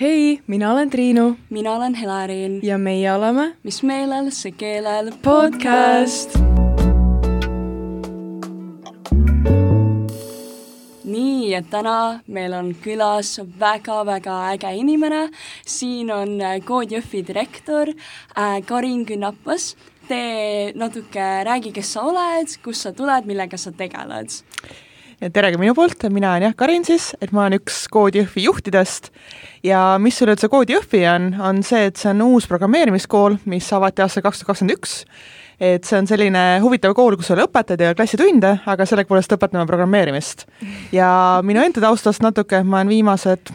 hei, mina olen Triinu. mina olen Helarin. ja meie oleme Mis meelel, see keelel podcast. nii, et täna meil on külas väga-väga äge inimene. siin on Kood Jõhvi direktor äh, Karin Künnapas. tee natuke, räägi, kes sa oled, kust sa tuled, millega sa tegeled tere ka minu poolt, mina olen jah, Karin siis, et ma olen üks Koodi Jõhvi juhtidest ja mis üleüldse Koodi Jõhvi on, on see, et see on uus programmeerimiskool, mis avati aastal kaks tuhat kakskümmend üks. et see on selline huvitav kool, kus ei ole õpetajaid ja klassitunde, aga sellegipoolest õpetame programmeerimist. ja minu enda taustast natuke, ma olen viimased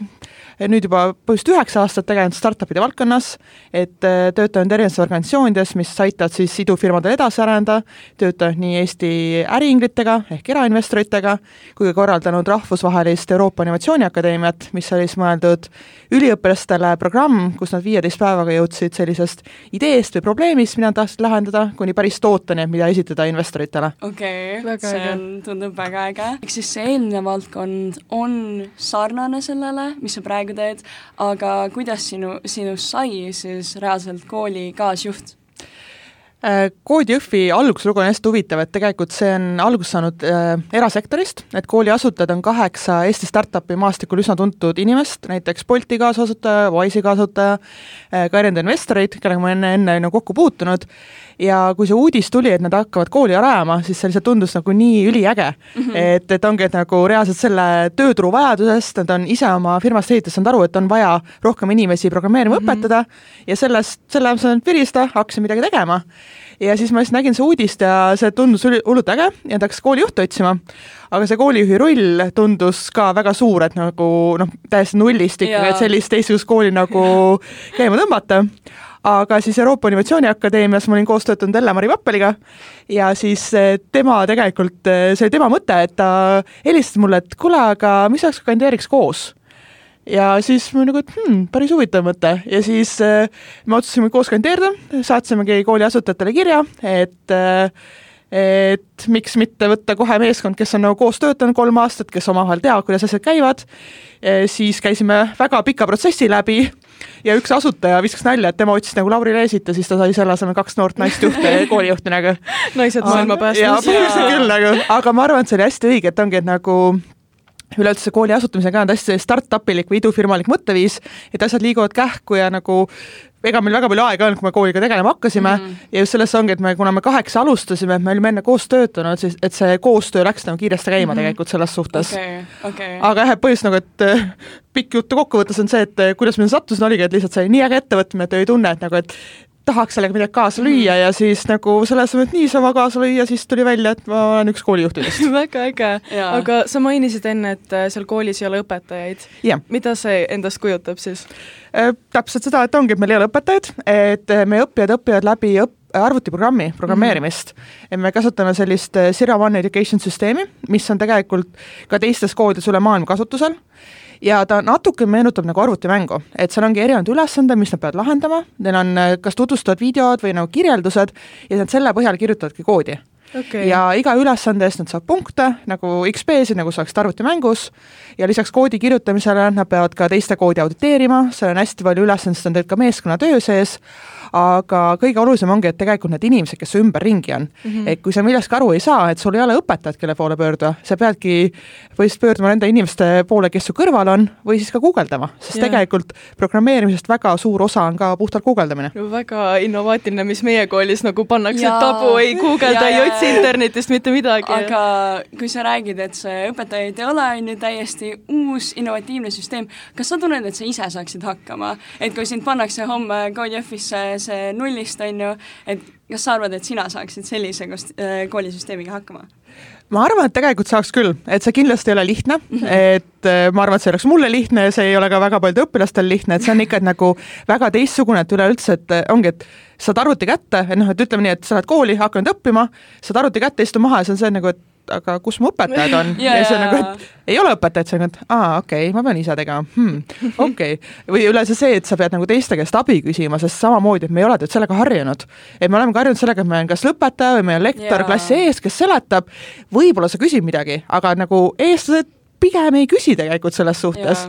nüüd juba põhimõtteliselt üheksa aastat tegelenud startup'ide valdkonnas, et äh, töötanud erinevates organisatsioonides, mis aitavad siis idufirmadel edasi arendada, töötanud nii Eesti äriinglitega ehk erainvestoritega, kui ka korraldanud rahvusvahelist Euroopa Innovatsiooniakadeemiat, mis oli siis mõeldud üliõpilastele programm, kus nad viieteist päevaga jõudsid sellisest ideest või probleemist, mida nad tahtsid lahendada, kuni päris tooteni, mida esitada investoritele. okei okay,, see on, tundub väga äge. ehk siis see eelmine valdkond on sarnane sellele, mis sa praegu teed, aga kuidas sinu, sinust sai siis reaalselt kooli kaasjuht? Äh, Koodi Jõhvi alguslugu on hästi huvitav, et tegelikult see on alguse saanud äh, erasektorist, et kooli asutajad on kaheksa Eesti startup'i maastikul üsna tuntud inimest, näiteks Bolti kaasasutaja, Wise'i kaasasutaja äh,, ka erinevaid investoreid, kellega ma enne, enne olen kokku puutunud, ja kui see uudis tuli, et nad hakkavad kooli rajama, siis see lihtsalt tundus nagu nii üliäge mm. -hmm. et, et ongi, et nagu reaalselt selle tööturu vajadusest, nad on ise oma firmast ehitades saanud aru, et on vaja rohkem inimesi programmeerima mm -hmm. õpetada ja sellest, selle asemel viristada, hakkasin midagi tegema. Ja siis ma lihtsalt nägin seda uudist ja see tundus hullult äge ja ta hakkas koolijuhti otsima. aga see koolijuhi roll tundus ka väga suur, et nagu noh, täiesti nullist ikkagi, et sellist teistsugust kooli nagu käima tõmmata. Aga siis Euroopa Innovatsiooniakadeemias ma olin koos töötanud Elle-Mari Vappeliga ja siis eh, tema tegelikult, eh, see oli tema mõte, et ta helistas mulle, et kuule, aga mis oleks, kui kandideeriks koos ja siis ma nagu, et hmm, päris huvitav mõte ja siis äh, me otsustasime koos kandideerida, saatsimegi kooli asutajatele kirja, et äh, et miks mitte võtta kohe meeskond, kes on nagu koos töötanud kolm aastat, kes omavahel teavad, kuidas asjad käivad, siis käisime väga pika protsessi läbi ja üks asutaja viskas nalja, et tema otsis nagu Lauri Leesit ja siis ta sai selle asemel kaks noort naist juhte koolijuhti nagu. naised maailma päästmas. jaa, põhimõtteliselt küll nagu, aga ma arvan, et see oli hästi õige, et ongi, et nagu üleüldse kooli asutamisega on hästi startup-ilik või idufirmalik mõtteviis, et asjad liiguvad kähku ja nagu ega meil väga palju aega ei olnud, kui me kooliga tegelema hakkasime mm -hmm. ja just selles ongi, et me, kuna me kaheksa alustasime, et me olime enne koos töötanud, siis et see koostöö läks nagu kiiresti käima mm -hmm. tegelikult selles suhtes okay,. Okay. aga jah, et põhjus nagu, et äh, pikk juttu kokkuvõttes on see, et äh, kuidas ma sattusin, oligi, et lihtsalt see oli nii äge ettevõtmine, et oli tunne, et nagu, et tahaks sellega midagi kaasa lüüa ja siis nagu selle asemel, et niisama kaasa lüüa, siis tuli välja, et ma olen üks koolijuhtidest väga äge, aga sa mainisid enne, et äh, seal koolis ei ole õpetajaid. mida see endast kujutab siis äh,? täpselt seda, et ongi, et meil ei ole õpetajaid, et äh, meie õppijad õpivad läbi õpp-, arvutiprogrammi programmeerimist mm. -hmm. me kasutame sellist äh, Zero One Education süsteemi, mis on tegelikult ka teistes koolides üle maailma kasutusel ja ta natuke meenutab nagu arvutimängu, et seal ongi erinevad ülesanded, mis nad peavad lahendama, neil on äh, kas tutvustavad videod või nagu kirjeldused ja nad selle põhjal kirjutavadki koodi okay.. ja iga ülesande eest nad saavad punkte nagu XP-sid, nagu sa oleksid arvutimängus, ja lisaks koodi kirjutamisele nad peavad ka teiste koodi auditeerima, seal on hästi palju ülesandeid, sest nad teevad ka meeskonnatöö sees, aga kõige olulisem ongi, et tegelikult need inimesed, kes su ümberringi on. Mm, -hmm. et kui sa millestki aru ei saa, et sul ei ole õpetajat, kelle poole pöörduda, sa peadki põhimõtteliselt pöörduma nende inimeste poole, kes su kõrval on, või siis ka guugeldama, sest yeah. tegelikult programmeerimisest väga suur osa on ka puhtalt guugeldamine. väga innovaatiline, mis meie koolis nagu pannakse ja, tabu, ei guugelda, ei otsi internetist mitte midagi. aga kui sa räägid, et see õpetajaid ei ole, on ju täiesti uus innovatiivne süsteem, kas sa tunned, et sa ise saaksid hakkama, et kui sind pannakse homme Codejõhvisse see nullist, on ju, et kas sa arvad, et sina saaksid sellise äh, koolisüsteemiga hakkama? Ma arvan, et tegelikult saaks küll, et see kindlasti ei ole lihtne mm, -hmm. et äh, ma arvan, et see oleks mulle lihtne ja see ei ole ka väga paljudel õpilastel lihtne, et see on ikka nagu väga teistsugune, et üleüldse, et äh, ongi, et saad arvuti kätte, et noh, et ütleme nii, et sa lähed kooli, hakkad õppima, saad arvuti kätte, istud maha ja see on see nagu, et aga kus mu õpetajad on? Ja, ja see on nagu, et ei ole õpetajat, siis on nagu, et aa, okei okay,, ma pean ise tegema. Hmm,, okei. Okay.. või üleüldse see, et sa pead nagu teiste käest abi küsima, sest samamoodi, et me ei ole tead sellega harjunud. et me oleme harjunud sellega, et meil on kas lõpetaja või meil on lektor klassi ees, kes seletab, võib-olla sa küsid midagi, aga nagu eestlased pigem ei küsi tegelikult selles suhtes.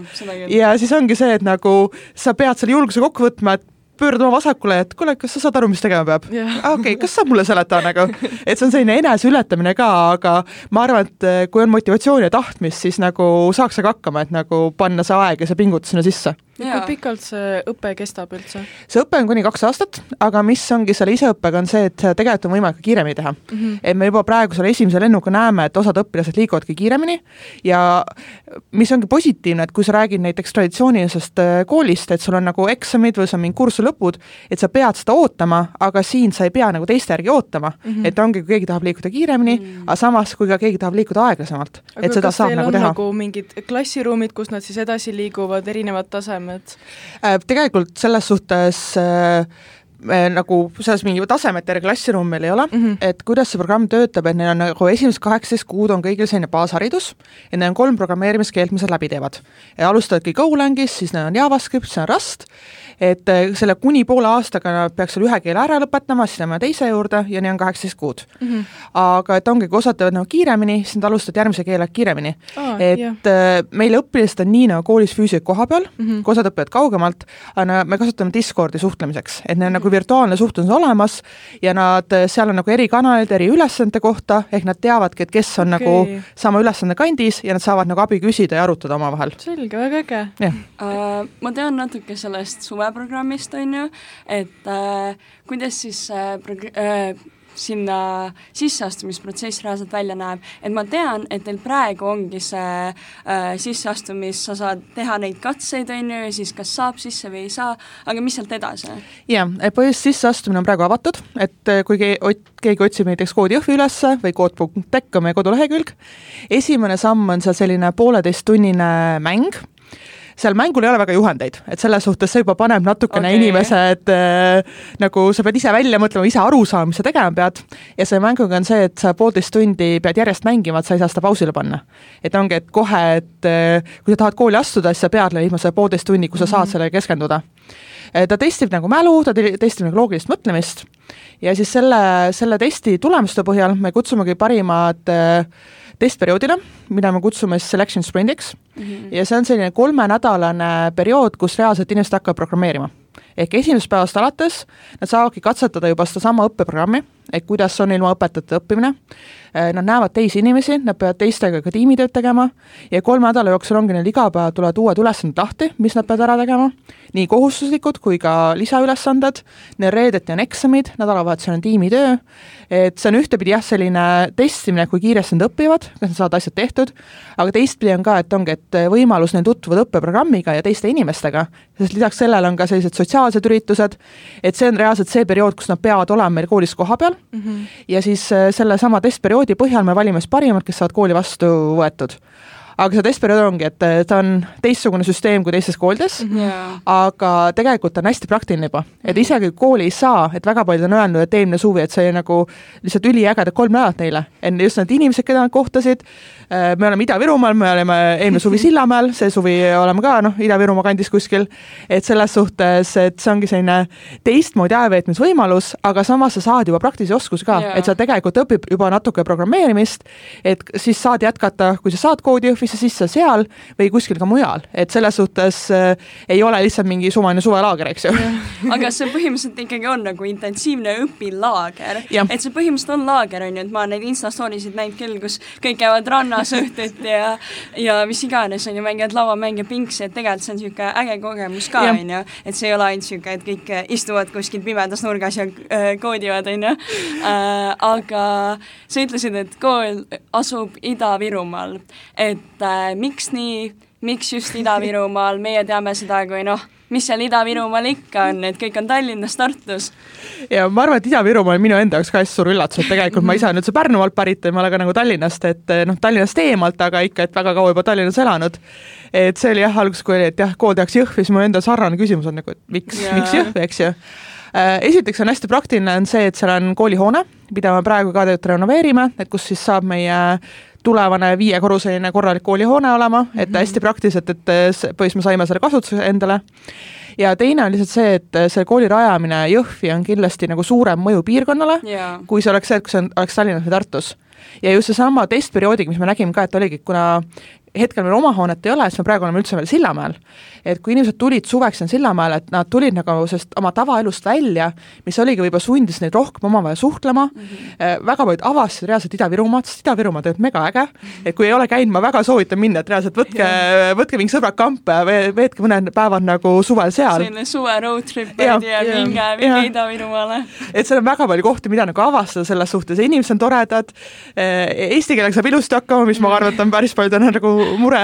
ja siis ongi see, et nagu sa pead selle julguse kokku võtma, et pöörduma vasakule, et kuule, kas sa saad aru, mis tegema peab yeah.? Ah, okei okay,, kas saab mulle seletada nagu? et see on selline eneseületamine ka, aga ma arvan, et eh, kui on motivatsiooni ja tahtmist, siis nagu saaks aga hakkama, et nagu panna see aeg ja see pingutus sinna sisse kui pikalt see õpe kestab üldse? see õpe on kuni kaks aastat, aga mis ongi selle iseõppega, on see, et tegelikult on võimalik ka kiiremini teha mm. -hmm. et me juba praegu selle esimese lennuga näeme, et osad õpilased liiguvadki kiiremini ja mis ongi positiivne, et kui sa räägid näiteks traditsioonilisest äh, koolist, et sul on nagu eksamid või sul on mingi kursuste lõpud, et sa pead seda ootama, aga siin sa ei pea nagu teiste järgi ootama mm, -hmm. et ongi, kui keegi tahab liikuda kiiremini mm, -hmm. aga samas, kui ka keegi tahab liikuda aeglasemalt, et seda saab nagu teha. nagu mingid klassiruumid, kus nad siis edasi liiguvad, erinevad tasemed? Tasemed? Äh, tegelikult selles suhtes äh, me nagu selles mingi tasemete järgi klassiruum meil ei ole mm, -hmm. et kuidas see programm töötab, et neil on nagu esimesed kaheksateist kuud on kõigil selline baasharidus ja neil on kolm programmeerimiskeelt, mis nad läbi teevad. alustavadki Golangist, siis neil on JavaScript, siis on Rust et äh, selle kuni poole aastaga peaks selle ühe keele ära lõpetama, siis lähme teise juurde ja nii on kaheksateist kuud mm. -hmm. aga et ongi, kui osad teevad nagu kiiremini, siis nad alustavad järgmise keele kiiremini oh,. et yeah. Äh, meil õpilased on nii nagu koolis füüsiliselt kohapeal mm, -hmm. kui osad õpivad kaugemalt, aga me kasutame Discordi suhtlemiseks, et neil on mm -hmm. nagu virtuaalne suhtlus olemas ja nad, seal on nagu eri kanalid eri ülesannete kohta, ehk nad teavadki, et kes on okay. nagu sama ülesande kandis ja nad saavad nagu abi küsida ja arutada omavahel. selge, väga äge. Uh, ma tean natuke sellest suve programmist, on ju, et äh, kuidas siis äh, prog- äh, sinna sisseastumisprotsess reaalselt välja näeb, et ma tean, et teil praegu ongi see äh, sisseastumis, sa saad teha neid katseid, on ju, ja siis kas saab sisse või ei saa, aga mis sealt edasi? jah, põhimõtteliselt sisseastumine on praegu avatud, et äh, kui keegi otsib näiteks koodi Jõhvi ülesse või kood.tech on meie kodulehekülg, esimene samm on seal selline pooleteisttunnine mäng seal mängul ei ole väga juhendeid, et selles suhtes see juba paneb natukene okay. inimesed äh, nagu sa pead ise välja mõtlema, ise aru saama, mis sa tegema pead. ja selle mänguga on see, et sa poolteist tundi pead järjest mängima, et sa ei saa seda pausile panna. et ongi, et kohe, et äh, kui sa tahad kooli astuda, siis sa pead leidma selle poolteist tundi, kus sa saad mm -hmm. sellele keskenduda äh, ta testib nagu mälu, ta testib nagu loogilist mõtlemist ja siis selle, selle testi tulemuste põhjal me kutsumegi parimad äh, testperioodile, mida me kutsume siis selection sprindiks mm -hmm. ja see on selline kolmenädalane periood, kus reaalselt inimesed hakkavad programmeerima. ehk esimesest päevast alates nad saavadki katsetada juba sedasama õppeprogrammi, et kuidas on ilma õpetajate õppimine, äh, nad näevad teisi inimesi, nad peavad teistega ka tiimitööd tegema ja kolme nädala jooksul ongi neil iga päev tulevad uued ülesanded lahti, mis nad peavad ära tegema, nii kohustuslikud kui ka lisaülesanded, neil reedeti on eksamid, nädalavahetusel on tiimitöö. Et see on ühtepidi jah, selline testimine, kui kiiresti nad õpivad, kas nad saavad asjad tehtud, aga teistpidi on ka, et ongi, et võimalus neil tutvuda õppeprogrammiga ja teiste inimestega, sest lisaks sellele on ka sellised sotsiaalsed üritused, et see on reaalselt see periood, kus nad peavad olema meil koolis kohapeal mm -hmm. ja siis äh, sellesama testperioodi põhjal me valime siis parimad, kes saavad kooli vastu võetud aga see testperiood ongi, et ta on teistsugune süsteem kui teistes koolides yeah., aga tegelikult on hästi praktiline juba, et mhm. isegi kui kooli ei saa, et väga paljud on öelnud, et eelmine suvi, et see oli nagu lihtsalt üliägedad kolm nädalat neile, enne just need inimesed, keda nad kohtasid, äh, me oleme Ida-Virumaal, me olime eelmine suvi Sillamäel, see suvi oleme ka noh, Ida-Virumaa kandis kuskil, et selles suhtes, et see ongi selline teistmoodi ajaveetmisvõimalus, aga samas sa saad juba praktilisi oskusi ka yeah., et sa tegelikult õpid juba natuke programmeerimist, et siis saad jätkata, kui sa saad koodi Jõhvis, see sisse seal või kuskil ka mujal, et selles suhtes äh, ei ole lihtsalt mingi suvaline suvelaager, eks ju. aga see põhimõtteliselt ikkagi on nagu intensiivne õpilaager, et see põhimõtteliselt on laager, on ju, et ma neid Insta story sid näinud küll, kus kõik käivad rannas õhtuti ja ja mis iganes, on ju, mängivad lauamänge, pingsi, et tegelikult see on niisugune äge kogemus ka, on ju, et see ei ole ainult niisugune, et kõik istuvad kuskil pimedas nurgas ja äh, koodivad, on ju. Äh,, aga sa ütlesid, et kool asub Ida-Virumaal, et äh, miks nii, miks just Ida-Virumaal, meie teame seda kui noh, mis seal Ida-Virumaal ikka on, et kõik on Tallinnas, Tartus. ja ma arvan, et Ida-Virumaa on minu enda jaoks ka hästi suur üllatus, et tegelikult ma ise olen üldse Pärnumaalt pärit ja ma olen ka nagu Tallinnast, et noh, Tallinnast eemalt, aga ikka, et väga kaua juba Tallinnas elanud. et see oli jah, alguses kui oli, et jah, kool tehakse Jõhvi, siis mul endal sarnane küsimus on nagu, et miks, miks Jõhvi, eks ju äh, esiteks on hästi praktiline, on see, et seal on koolihoone, mida me praegu ka tegelikult renoveerime, et kus siis saab meie tulevane viiekorruseline korralik koolihoone olema, et mm -hmm. hästi praktiliselt, et põhimõtteliselt me saime selle kasutuse endale. ja teine on lihtsalt see, et see kooli rajamine Jõhvi on kindlasti nagu suurem mõju piirkonnale yeah., kui see oleks see, et kui see on, oleks Tallinnas või Tartus ja just seesama testperioodiga, mis me nägime ka, et oligi, kuna hetkel meil oma hoonet ei ole, siis me praegu oleme üldse veel Sillamäel. et kui inimesed tulid suveks siin Sillamäele, et nad tulid nagu sellest oma tavaelust välja, mis oligi võib-olla sundis neid rohkem omavahel suhtlema mm, -hmm. väga paljud avastasid reaalselt Ida-Virumaad, sest Ida-Virumaa töötab megaäge -hmm. et kui ei ole käinud, ma väga soovitan minna, et reaalselt võtke, võtke mingi sõbrad kampa ja veetke mõned päevad nagu suvel seal. selline suve road trip ja, ja minge, minge Ida-Virumaale. et seal on väga palju kohti, mida nagu avastada selles suhtes ja inimesed on toredad, eh, eesti keelega saab ilusti hakkama, mis ma mhm. arvan, et on päris paljudel nagu mure,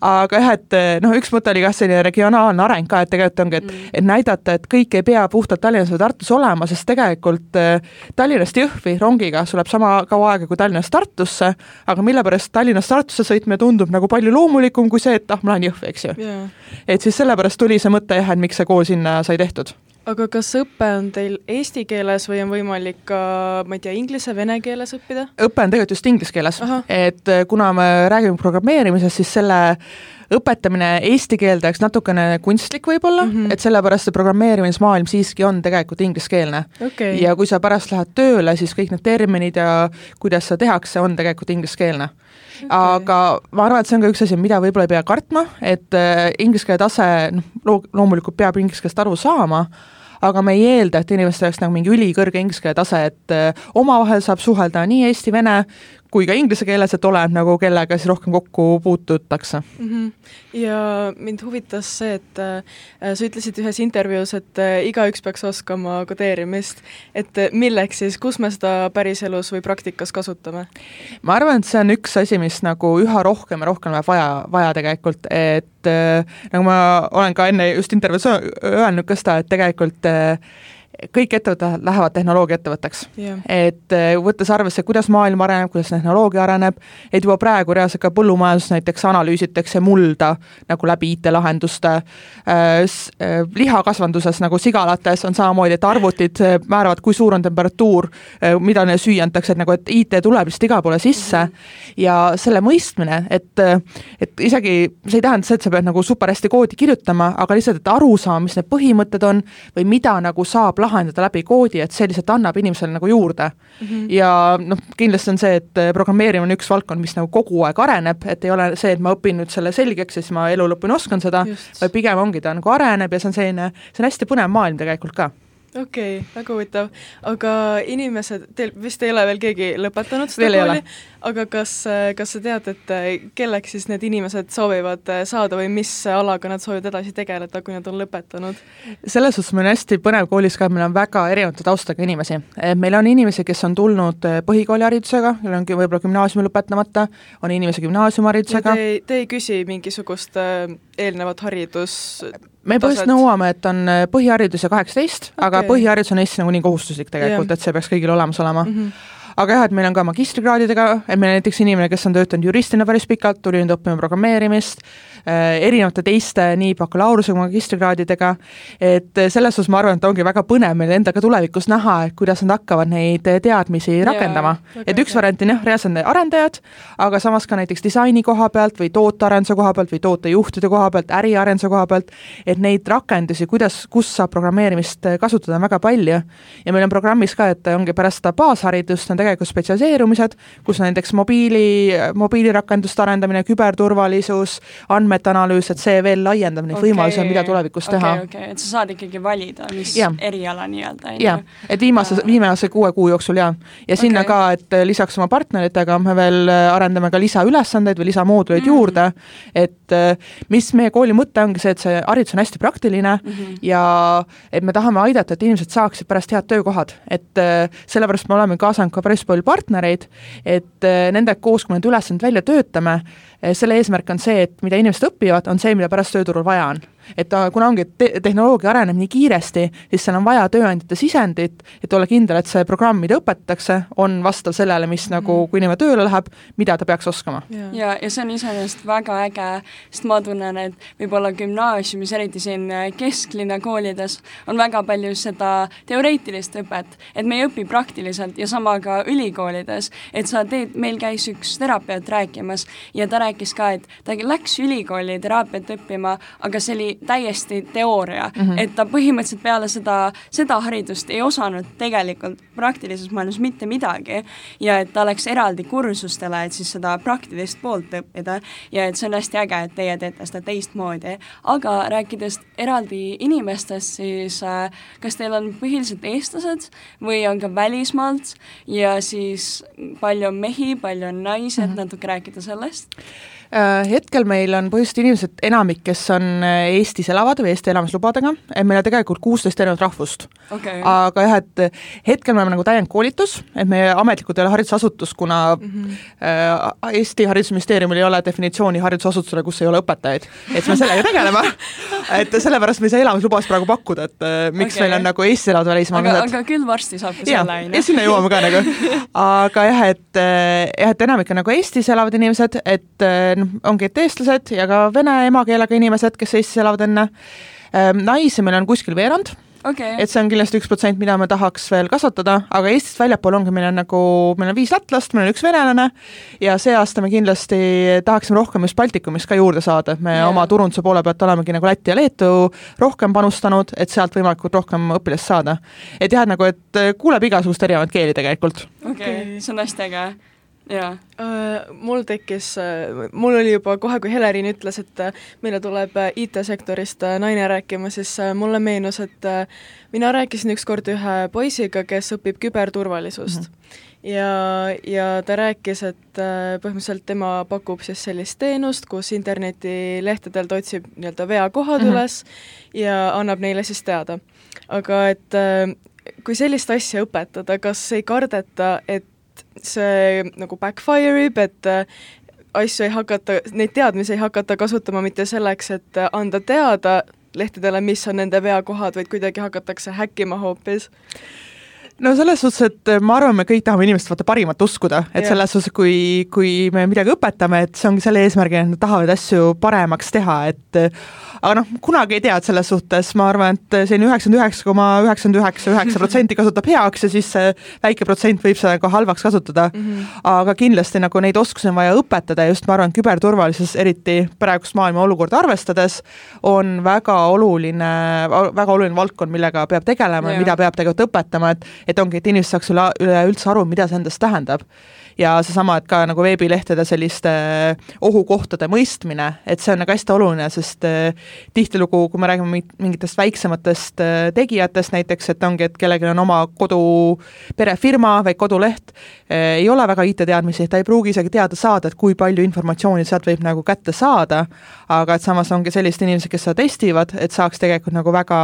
aga jah, et noh, üks mõte oli kah selline regionaalne areng ka, et tegelikult ongi, et mm. et näidata, et kõik ei pea puhtalt Tallinnas või Tartus olema, sest tegelikult eh, Tallinnast Jõhvi rongiga sul läheb sama kaua aega kui Tallinnast Tartusse, aga mille pärast Tallinnast Tartusse sõitmine tundub nagu palju loomulikum kui see, et ah, ma lähen Jõhvi, eks ju. Yeah.. et siis sellepärast tuli see mõte jah, et miks see kool sinna sai tehtud aga kas õpe on teil eesti keeles või on võimalik ka, ma ei tea, inglise, vene keeles õppida? õpe on tegelikult just inglise keeles, et äh, kuna me räägime programmeerimisest, siis selle õpetamine eesti keelde oleks natukene kunstlik võib-olla mm, -hmm. et sellepärast see programmeerimismaailm siiski on tegelikult ingliskeelne. Okay.. ja kui sa pärast lähed tööle, siis kõik need terminid ja kuidas seda tehakse, on tegelikult ingliskeelne. Okay.. aga ma arvan, et see on ka üks asi, mida võib-olla ei pea kartma, et äh, inglise keele tase, noh, loomulikult peab inglise keelest aru saama, aga me ei eelda, et inimestel oleks nagu mingi ülikõrge inglise keele tase, et äh, omavahel saab suhelda nii eesti-vene kui ka inglise keeles, et oleneb nagu kellega siis rohkem kokku puututakse mm. -hmm. ja mind huvitas see, et äh, sa ütlesid ühes intervjuus, et äh, igaüks peaks oskama kodeerimist, et äh, milleks siis, kus me seda päriselus või praktikas kasutame? ma arvan, et see on üks asi, mis nagu üha rohkem ja rohkem läheb vaja, vaja tegelikult, et äh, nagu ma olen ka enne just intervjuus öelnud ka seda, et tegelikult äh, kõik ettevõtted lähevad tehnoloogiaettevõtteks. Yeah.. et äh, võttes arvesse, kuidas maailm areneb, kuidas tehnoloogia areneb, et juba praegu reaalselt ka põllumajanduses näiteks analüüsitakse mulda nagu läbi IT-lahenduste äh,, lihakasvanduses nagu sigalates on samamoodi, et arvutid määravad, kui suur on temperatuur mida neile süüa antakse, et nagu, et IT tuleb lihtsalt igale poole sisse. Mm -hmm. ja selle mõistmine, et et isegi see ei tähenda seda, et sa pead nagu super hästi koodi kirjutama, aga lihtsalt, et aru saama, mis need põhimõtted on või mida nagu saab lahendada, lahendada läbi koodi, et see lihtsalt annab inimesele nagu juurde mm. -hmm. ja noh, kindlasti on see, et eh, programmeerimine on üks valdkond, mis nagu kogu aeg areneb, et ei ole see, et ma õpin nüüd selle selgeks ja siis ma elu lõpuni oskan seda, vaid pigem ongi, ta nagu areneb ja see on selline, see on hästi põnev maailm tegelikult ka okei okay,, väga huvitav. aga inimesed, teil vist ei ole veel keegi lõpetanud seda kooli, aga kas, kas sa tead, et kelleks siis need inimesed soovivad saada või mis alaga nad soovivad edasi tegeleda, kui nad on lõpetanud? selles suhtes meil on hästi põnev koolis ka, et meil on väga erinevate taustaga inimesi. meil on inimesi, kes on tulnud põhikooliharidusega, neil on võib-olla gümnaasiumi lõpetamata, on inimesi gümnaasiumiharidusega. Te, te ei küsi mingisugust äh, eelnevat haridus me põhimõtteliselt nõuame, et on äh, põhiharidus ja kaheksateist okay., aga põhiharidus on Eestis nagunii kohustuslik tegelikult et see peaks kõigil olemas olema mm. -hmm aga jah, et meil on ka magistrikraadidega, et meil näiteks inimene, kes on töötanud juristina päris pikalt, tuli nüüd õppima programmeerimist, erinevate teiste nii bakalaureuse kui magistrikraadidega, et selles suhtes ma arvan, et ongi väga põnev meil endaga tulevikus näha, et kuidas nad hakkavad neid teadmisi rakendama. et üks variant on jah, reaalselt arendajad, aga samas ka näiteks disaini koha pealt või tootearenduse koha pealt või tootejuhtide koha pealt, äriarenduse koha pealt, et neid rakendusi, kuidas, kus saab programmeerimist kasutada, on väga palju. ja meil on programmis ka, et ongi pärast seda baasharidust on tegelikult spetsialiseerumised, kus näiteks mobiili, mobiilirakenduste arendamine, küberturvalisus, andme andmete analüüs, et see veel laiendab neid okay. võimalusi, mida tulevikus okay, teha. okei okay., et sa saad ikkagi valida, mis ja. eriala nii-öelda, on ju? et viimase, viimase kuue kuu jooksul jaa. ja okay. sinna ka, et lisaks oma partneritega me veel arendame ka lisaülesandeid või lisamooduleid mm juurde, et mis meie kooli mõte ongi see, et see haridus on hästi praktiline mm -hmm. ja et me tahame aidata, et inimesed saaksid pärast head töökohad, et sellepärast me oleme kaasanud ka päris palju partnereid, et nendega koos, kui me need ülesanded välja töötame, selle eesmärk on see, et mida inimesed õpivad, on see, mida pärast tööturul vaja on et kuna ongi te, tehnoloogia areneb nii kiiresti, siis seal on vaja tööandjate sisendit, et olla kindel, et see programm, mida õpetatakse, on vastav sellele, mis mm. nagu, kui inimene tööle läheb, mida ta peaks oskama. ja, ja see on iseenesest väga äge, sest ma tunnen, et võib-olla gümnaasiumis, eriti siin kesklinna koolides, on väga palju seda teoreetilist õpet, et me ei õpi praktiliselt ja sama ka ülikoolides, et sa teed, meil käis üks terapeut rääkimas ja ta rääkis ka, et ta läks ülikooli teraapiat õppima, aga see oli täiesti teooria mm, -hmm. et ta põhimõtteliselt peale seda, seda haridust ei osanud tegelikult praktilises maailmas mitte midagi ja et ta läks eraldi kursustele, et siis seda praktilist poolt õppida ja et see on hästi äge, et teie teete seda teistmoodi. aga rääkides eraldi inimestest, siis äh, kas teil on põhiliselt eestlased või on ka välismaalt ja siis palju on mehi, palju on naisi, et -hmm. natuke rääkida sellest? Äh, hetkel meil on põhiliselt inimesed, enamik, kes on äh, Eestis elavad või Eesti elamislubadega, et meil on tegelikult kuusteist erinevat rahvust okay.. aga jah, et hetkel me oleme nagu täiendkoolitus, et meie ametlikult ei ole haridusasutus, kuna mm -hmm. Eesti Haridusministeeriumil ei ole definitsiooni haridusasutusele, kus ei ole õpetajaid. et me sellega tegeleme et sellepärast me ei saa elamislubasid praegu pakkuda, et miks okay. meil on nagu Eestis elavad välismaalased. aga, aga küll varsti saab ka selle, on ju. ja sinna jõuame ka nagu. aga jah, et jah, et enamik on nagu Eestis elavad inimesed, et noh, ongi, et eestlased ja ka vene emakeelega inimesed, kes Eestis elavad enne. Ehm, naisi meil on kuskil veerand okay.. et see on kindlasti üks protsent, mida me tahaks veel kasvatada, aga Eestist väljapool ongi, meil on nagu, meil on viis lätlast, meil on üks venelane ja see aasta me kindlasti tahaksime rohkem just Baltikumist ka juurde saada, et me yeah. oma turunduse poole pealt olemegi nagu Läti ja Leetu rohkem panustanud, et sealt võimalikult rohkem õpilast saada. et jah, nagu et kuuleb igasugust erinevaid keeli tegelikult. okei okay. okay., see on hästi äge jaa uh,. mul tekkis uh,, mul oli juba kohe, kui Helerin ütles, et uh, meile tuleb IT-sektorist naine rääkima, siis mulle meenus, et mina rääkisin ükskord ühe poisiga, kes õpib küberturvalisust mm. -hmm ja, ja ta rääkis, et põhimõtteliselt tema pakub siis sellist teenust, kus internetilehtedelt otsib nii-öelda veakohad mm -hmm. üles ja annab neile siis teada. aga et kui sellist asja õpetada, kas ei kardeta, et see nagu backfire ib, et äh, asju ei hakata, neid teadmisi ei hakata kasutama mitte selleks, et äh, anda teada lehtedele, mis on nende veakohad, vaid kuidagi hakatakse häkkima hoopis no selles suhtes, et ma arvan, me kõik tahame inimeste vaata parimat uskuda, et yeah. selles suhtes, kui, kui me midagi õpetame, et see ongi selle eesmärgil, et nad tahavad asju paremaks teha, et aga noh, kunagi ei tea, et selles suhtes ma arvan, et selline üheksakümmend üheksa koma üheksakümmend üheksa üheksa protsenti kasutab heaks ja siis see väike protsent võib seda ka halvaks kasutada mm. -hmm. aga kindlasti nagu neid oskusi on vaja õpetada ja just ma arvan, küberturvalisus, eriti praegust maailma olukorda arvestades, on väga oluline, väga oluline valdkond, millega peab tegelema ja mida peab tegelikult õpetama, et et ongi, et inimesed saaks üle, üleüldse aru, mida see endast tähendab ja seesama, et ka nagu veebilehtede selliste ohukohtade mõistmine, et see on nagu hästi oluline, sest äh, tihtilugu, kui me räägime mingitest väiksematest äh, tegijatest näiteks, et ongi, et kellelgi on oma kodu perefirma või koduleht, äh, ei ole väga IT-teadmisi, ta ei pruugi isegi teada saada, et kui palju informatsiooni sealt võib nagu kätte saada, aga et samas ongi sellised inimesed, kes seda testivad, et saaks tegelikult nagu väga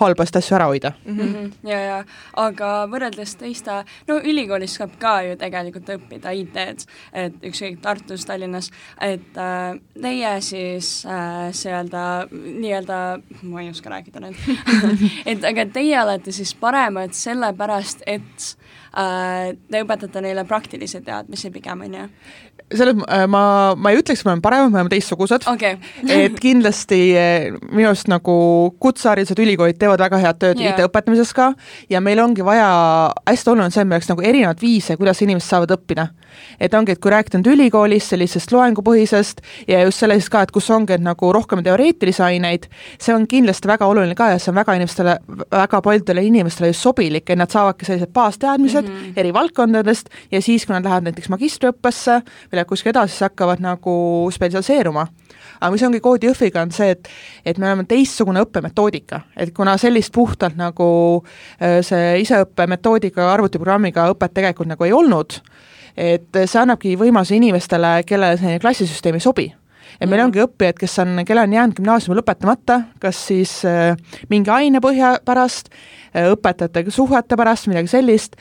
halbasti asju ära hoida mm. -hmm. ja, ja aga võrreldes teiste, no ülikoolis saab ka ju tegelikult õppida õppida IT-d, et ükskõik Tartus, Tallinnas, et äh, teie siis äh, nii-öelda, nii-öelda, ma ei oska rääkida nüüd et aga teie olete siis paremad sellepärast, et äh, te õpetate neile praktilisi teadmisi pigem, on ju? Selles äh, ma, ma ei ütleks, et me oleme paremad, me oleme teistsugused okay. et kindlasti äh, minu arust nagu kutseharidused, ülikoolid teevad väga head tööd yeah. IT-õpetamises ka ja meil ongi vaja, hästi oluline on see, et meil oleks nagu erinevaid viise, kuidas inimesed saavad õppida. et ongi, et kui rääkida nüüd ülikoolis sellisest loengupõhisest ja just sellest ka, et kus ongi, et nagu rohkem teoreetilisi aineid, see on kindlasti väga oluline ka ja see on väga inimestele, väga paljudele inimestele just sobilik, et nad saavadki sellised baasteadmised mm -hmm. eri valdkondadest ja siis, kui nad lähevad näiteks magistriõppesse või läheb kuskile edasi, siis hakkavad nagu spetsialiseeruma. aga mis ongi koodi Jõhviga, on see, et et me oleme teistsugune õppemetoodika, et kuna sellist puhtalt nagu äh, see iseõppemetoodika arvutiprogrammiga õpet tegelikult nagu ei olnud, et see annabki võimaluse inimestele, kellele selline klassisüsteem ei sobi et meil ongi õppijaid, kes on, kellel on jäänud gümnaasiumi lõpetamata, kas siis äh, mingi aine põhja pärast Äh, õpetajatega suhete pärast, midagi sellist,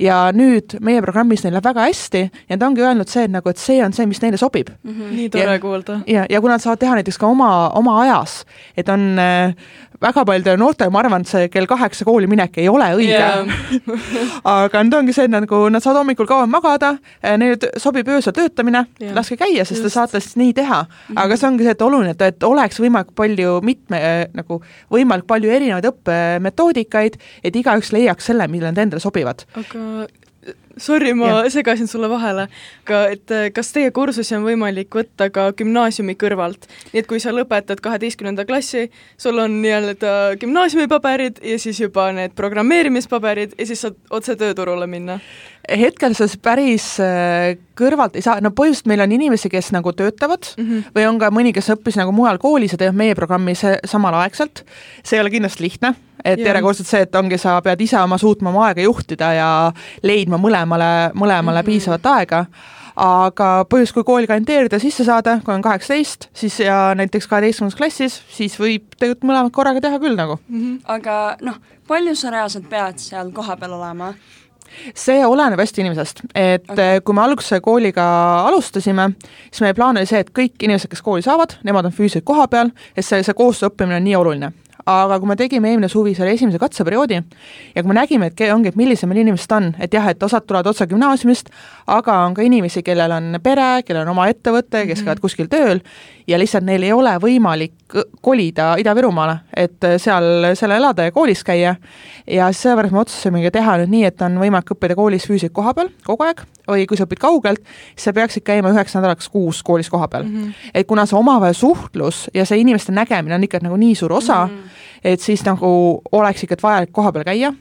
ja nüüd meie programmis neil läheb väga hästi ja nad ongi öelnud see, et nagu, et see on see, mis neile sobib mm. -hmm. nii tore kuulda. ja, ja kui nad saavad teha näiteks ka oma, oma ajas, et on äh, väga paljudele noortele, ma arvan, et see kell kaheksa kooli minek ei ole õige yeah. aga nüüd ongi see, et nagu nad saavad hommikul kauem magada, äh, neile sobib öösel töötamine yeah., laske käia, sest Just. te saate siis nii teha. Aga see ongi see, et oluline, et, et oleks võimalikult palju mitme, nagu võimalikult palju erinevaid õppemetoodikaid, et igaüks leiaks selle, millele nad endale sobivad. aga sorry, ma ja. segasin sulle vahele, aga et äh, kas teie kursusi on võimalik võtta ka gümnaasiumi kõrvalt? nii et kui sa lõpetad kaheteistkümnenda klassi, sul on nii-öelda gümnaasiumipaberid ja siis juba need programmeerimispaberid ja siis saad otse tööturule minna? Hetkel sa päris äh, kõrvalt ei saa, no põhimõtteliselt meil on inimesi, kes nagu töötavad mm -hmm. või on ka mõni, kes õppis nagu mujal koolis ja teeb meie programmi samalaegselt. see ei ole kindlasti lihtne, et järjekordselt see, et ongi, sa pead ise oma suutma oma aega juhtida ja leidma mõlemale, mõlemale mm -hmm. piisavat aega aga põhjus, kui kooli kandideerida, sisse saada, kui on kaheksateist, siis ja näiteks kaheteistkümnendas klassis, siis võib tegelikult mõlemat korraga teha küll nagu mm. -hmm. aga noh, palju sa reaalselt pead seal kohapeal olema? See oleneb hästi inimesest, et okay. kui me alguse kooliga alustasime, siis meie plaan oli see, et kõik inimesed, kes kooli saavad, nemad on füüsiliselt koha peal, et see, see koostöö õppimine on nii oluline aga kui me tegime eelmine suvi selle esimese katseperioodi ja kui me nägime, et ongi, et millised meil inimesed on, et jah, et osad tulevad otse gümnaasiumist, aga on ka inimesi, kellel on pere, kellel on oma ettevõte, kes käivad kuskil tööl ja lihtsalt neil ei ole võimalik kolida Ida-Virumaale, et seal, seal elada ja koolis käia. ja seepärast me otsustasimegi teha nüüd nii, et on võimalik õppida koolis füüsiliselt koha peal kogu aeg või kui sa õpid kaugelt, siis sa peaksid käima üheks nädalaks kuus koolis koha peal mm. -hmm. et kuna see omavahel suhtlus ja see inimeste nägemine on ikka nagu nii suur osa mm, -hmm et siis nagu oleks ikka vajalik koha peal käia.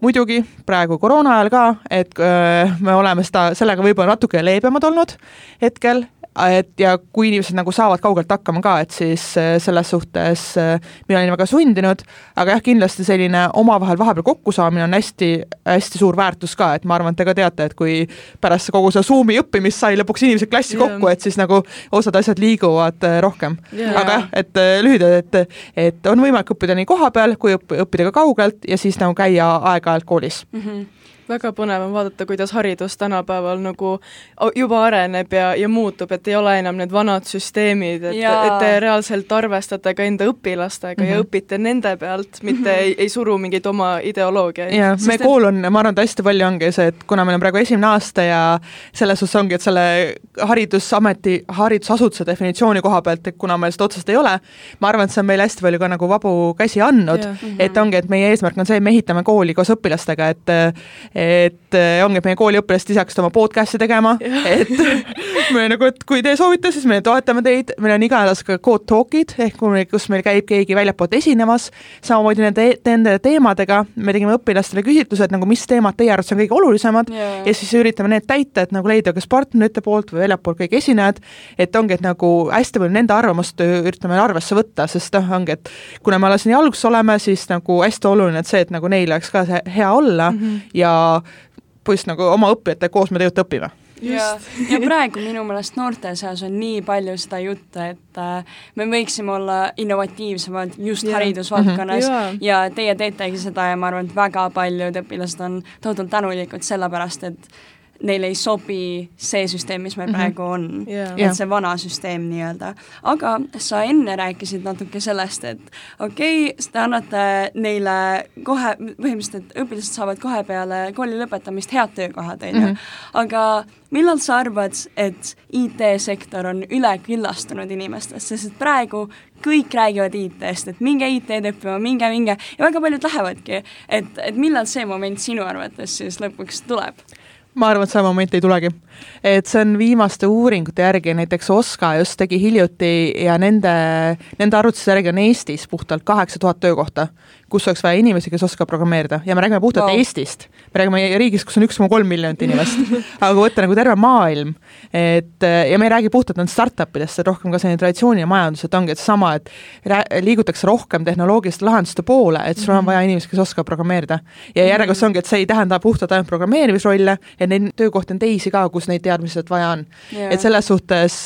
muidugi praegu koroona ajal ka, et öö, me oleme seda, sellega võib-olla natuke leebemad olnud hetkel, et ja kui inimesed nagu saavad kaugelt hakkama ka, et siis äh, selles suhtes äh, mina olin väga sundinud, aga jah, kindlasti selline omavahel vahepeal kokkusaamine on hästi, hästi suur väärtus ka, et ma arvan, et te ka teate, et kui pärast kogu seda Zoomi õppimist sai lõpuks inimesed klassi yeah. kokku, et siis nagu osad asjad liiguvad äh, rohkem yeah.. aga jah, et lühidalt, et, et on võimalik õppida nii kohapeal kui õppida ka kaugelt ja siis nagu käia aeg-ajalt koolis mm. -hmm väga põnev on vaadata, kuidas haridus tänapäeval nagu juba areneb ja, ja muutub, et ei ole enam need vanad süsteemid, et, et te reaalselt arvestate ka enda õpilastega mm -hmm. ja mhm. õpite nende pealt, mitte mm -hmm. ei, ei suru mingeid oma ideoloogiaid. jaa, meie kool on, ma arvan, et hästi palju ongi see, et kuna meil on praegu esimene aasta ja selles suhtes ongi, et selle haridusameti, haridusasutuse definitsiooni koha pealt, et kuna meil seda otsest ei ole, ma arvan, et see on meile hästi palju ka nagu vabu käsi andnud, et ongi, et meie eesmärk on see, et me ehitame kooli koos õpilastega, et et äh, ongi, et meie kooliõpilased ise hakkasid oma podcast'e tegema, et me nagu, et kui te soovite, siis me toetame teid, meil on iga nädal ka code talk'id ehk kus meil käib keegi väljapoolt esinemas, samamoodi nende, nende teemadega, me tegime õpilastele küsitlused nagu, mis teemad teie arvates on kõige olulisemad. Yeah. ja siis üritame need täita, et nagu leida kas partnerite poolt või väljapoolt kõik esinejad, et ongi, et nagu hästi palju nende arvamust üritame arvesse võtta, sest noh, ongi, et kuna me alles nii alguses oleme, siis nagu hästi oluline, et see, et nagu neil oleks ka see hea olla mm -hmm. ja põhimõtteliselt nagu oma õppijatega koos me tegelikult õpime. Ja, ja praegu minu meelest noorte seas on nii palju seda juttu, et äh, me võiksime olla innovatiivsemad just yeah. haridusvaldkonnas. Mm -hmm. ja teie teetegi seda ja ma arvan, et väga paljud õpilased on tohutult tänulikud selle pärast, et neile ei sobi see süsteem, mis meil mm -hmm. praegu on yeah., et see vana süsteem nii-öelda. aga sa enne rääkisid natuke sellest, et okei okay,, te annate neile kohe, põhimõtteliselt, õpilased saavad kohe peale kooli lõpetamist head töökohad, on ju, mhm. aga millal sa arvad, et IT-sektor on üleküllastunud inimestest, sest et praegu kõik räägivad IT-st, et minge IT-d õppima, minge, minge ja väga paljud lähevadki, et, et millal see moment sinu arvates siis lõpuks tuleb? Ma arvan, et see moment ei tulegi. Et see on viimaste uuringute järgi, näiteks OSKA just tegi hiljuti ja nende, nende arvutuste järgi on Eestis puhtalt kaheksa tuhat töökohta kus oleks vaja inimesi, kes oskavad programmeerida ja me räägime puhtalt wow. Eestist. me räägime riigist, kus on üks koma kolm miljonit inimest aga kui võtta nagu terve maailm, et ja me ei räägi puhtalt nendest startup idest, see on rohkem ka selline traditsiooniline majandus, et ongi et seesama, et liigutakse rohkem tehnoloogiliste lahenduste poole, et sul on mhm. vaja inimesi, kes oskavad programmeerida. ja järjekordselt see ongi, et see ei tähenda puhtalt ainult programmeerimisrolle, et neid töökohti on teisi ka, kus neid teadmisi vaja on. Yeah.. et selles suhtes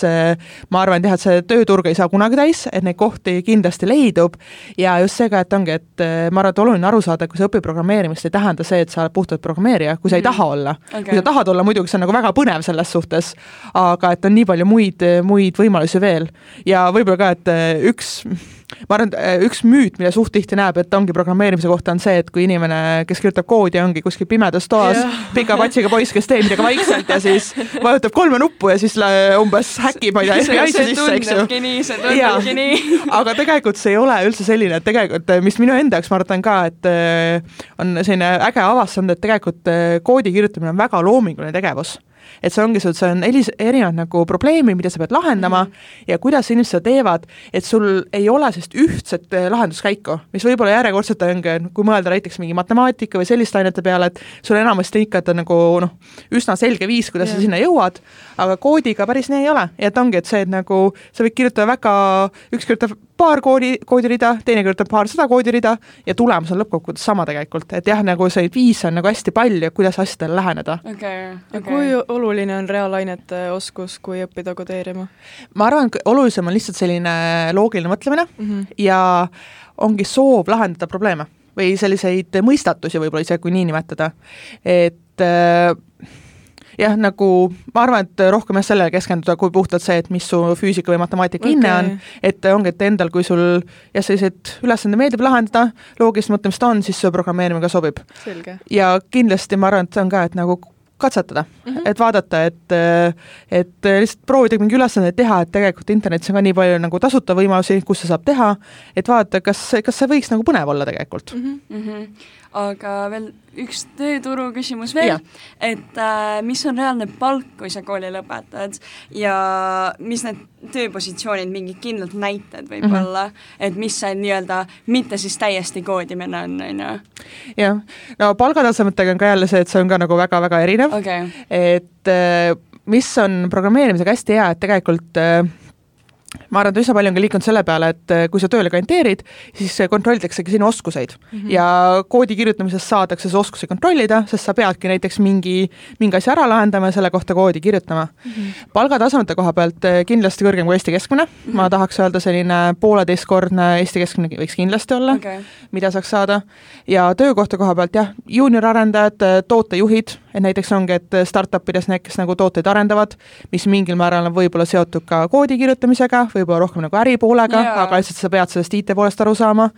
ma arvan, et jah, et see tööturg ei saa kunagi täis, et neid kohti kindlasti leidub. Ja just see ka, et ongi, et ma arvan, et oluline aru saada, kui sa õpid programmeerimist, ei tähenda see, et sa oled puhtalt programmeerija, kui sa ei mm. taha olla. Okay.. kui sa tahad olla, muidugi see on nagu väga põnev selles suhtes, aga et on nii palju muid, muid võimalusi veel. ja võib-olla ka, et üks ma arvan, et äh, üks müüt, mida suht tihti näeb, et ongi programmeerimise kohta, on see, et kui inimene, kes kirjutab koodi, ongi kuskil pimedas toas pika patsiga poiss, kes teeb midagi vaikselt ja siis vajutab kolme nuppu ja siis umbes häkib, ma ei tea, FBI-sse sisse, eks ju. nii, see tundubki nii. aga tegelikult see ei ole üldse selline, et tegelikult, mis minu enda jaoks, ma arvan ka, et äh, on selline äge avastanud, et tegelikult äh, koodi kirjutamine on väga loominguline tegevus et see ongi sul, see on elis-, erinevad nagu probleemi, mida sa pead lahendama mm -hmm. ja kuidas inimesed seda teevad, et sul ei ole sellist ühtset eh, lahenduskäiku, mis võib-olla järjekordselt ongi, kui mõelda näiteks mingi matemaatika või selliste ainete peale, et sul enamasti ikka, et on nagu noh, üsna selge viis, kuidas yeah. sa sinna jõuad, aga koodiga päris nii ei ole, et ongi, et see, et nagu sa võid kirjutada väga, üks kirjutab paar koodi, koodirida, teine kirjutab paarsada koodirida ja tulemus on lõppkokkuvõttes sama tegelikult, et jah, nagu see viis on nagu hästi palju, kuidas asjadele läheneda okay,. Okay. kui oluline on reaalainete oskus, kui õppida kodeerima? ma arvan, olulisem on lihtsalt selline loogiline mõtlemine mm -hmm. ja ongi soov lahendada probleeme või selliseid mõistatusi võib-olla isegi, kui nii nimetada, et äh, jah, nagu ma arvan, et rohkem jah, sellele keskenduda, kui puhtalt see, et mis su füüsika või matemaatika okay. hinne on, et ongi, et endal, kui sul jah, selliseid ülesandeid meeldib lahendada, loogilist mõtlemist on, siis see programmeerimine ka sobib. ja kindlasti ma arvan, et see on ka, et nagu katsetada mm, -hmm. et vaadata, et et lihtsalt proovida mingi ülesandeid teha, et tegelikult internetis on ka nii palju nagu tasuta võimalusi, kus seda saab teha, et vaadata, kas, kas see võiks nagu põnev olla tegelikult mm. -hmm aga veel üks tööturu küsimus veel, et äh, mis on reaalne palk, kui sa kooli lõpetad ja mis need tööpositsioonid, mingid kindlad näited võib-olla mm, -hmm. et mis see nii-öelda mitte siis täiesti koodimine on, on ju? jah, no palgatasemetega on ka jälle see, et see on ka nagu väga-väga erinev okay., et äh, mis on programmeerimisega hästi hea, et tegelikult äh, ma arvan, et üsna palju on ka liikunud selle peale, et eh, kui sa tööle kandideerid, siis kontrollitaksegi sinu oskuseid mm. -hmm. ja koodi kirjutamisest saadakse see oskusi kontrollida, sest sa peadki näiteks mingi, mingi asja ära lahendama ja selle kohta koodi kirjutama mm. -hmm. palgatasemete koha pealt eh, kindlasti kõrgem kui Eesti keskmine mm, -hmm. ma tahaks öelda selline pooleteistkordne Eesti keskmine võiks kindlasti olla okay., mida saaks saada, ja töökohta koha pealt jah, juuniorarendajad, eh, tootejuhid, et näiteks ongi, et startup ides need, kes nagu tooteid arendavad, mis mingil määral on võib-olla seotud ka koodi kirjutamisega, võib-olla rohkem nagu äripoolega, aga lihtsalt sa pead sellest IT-poolest aru saama,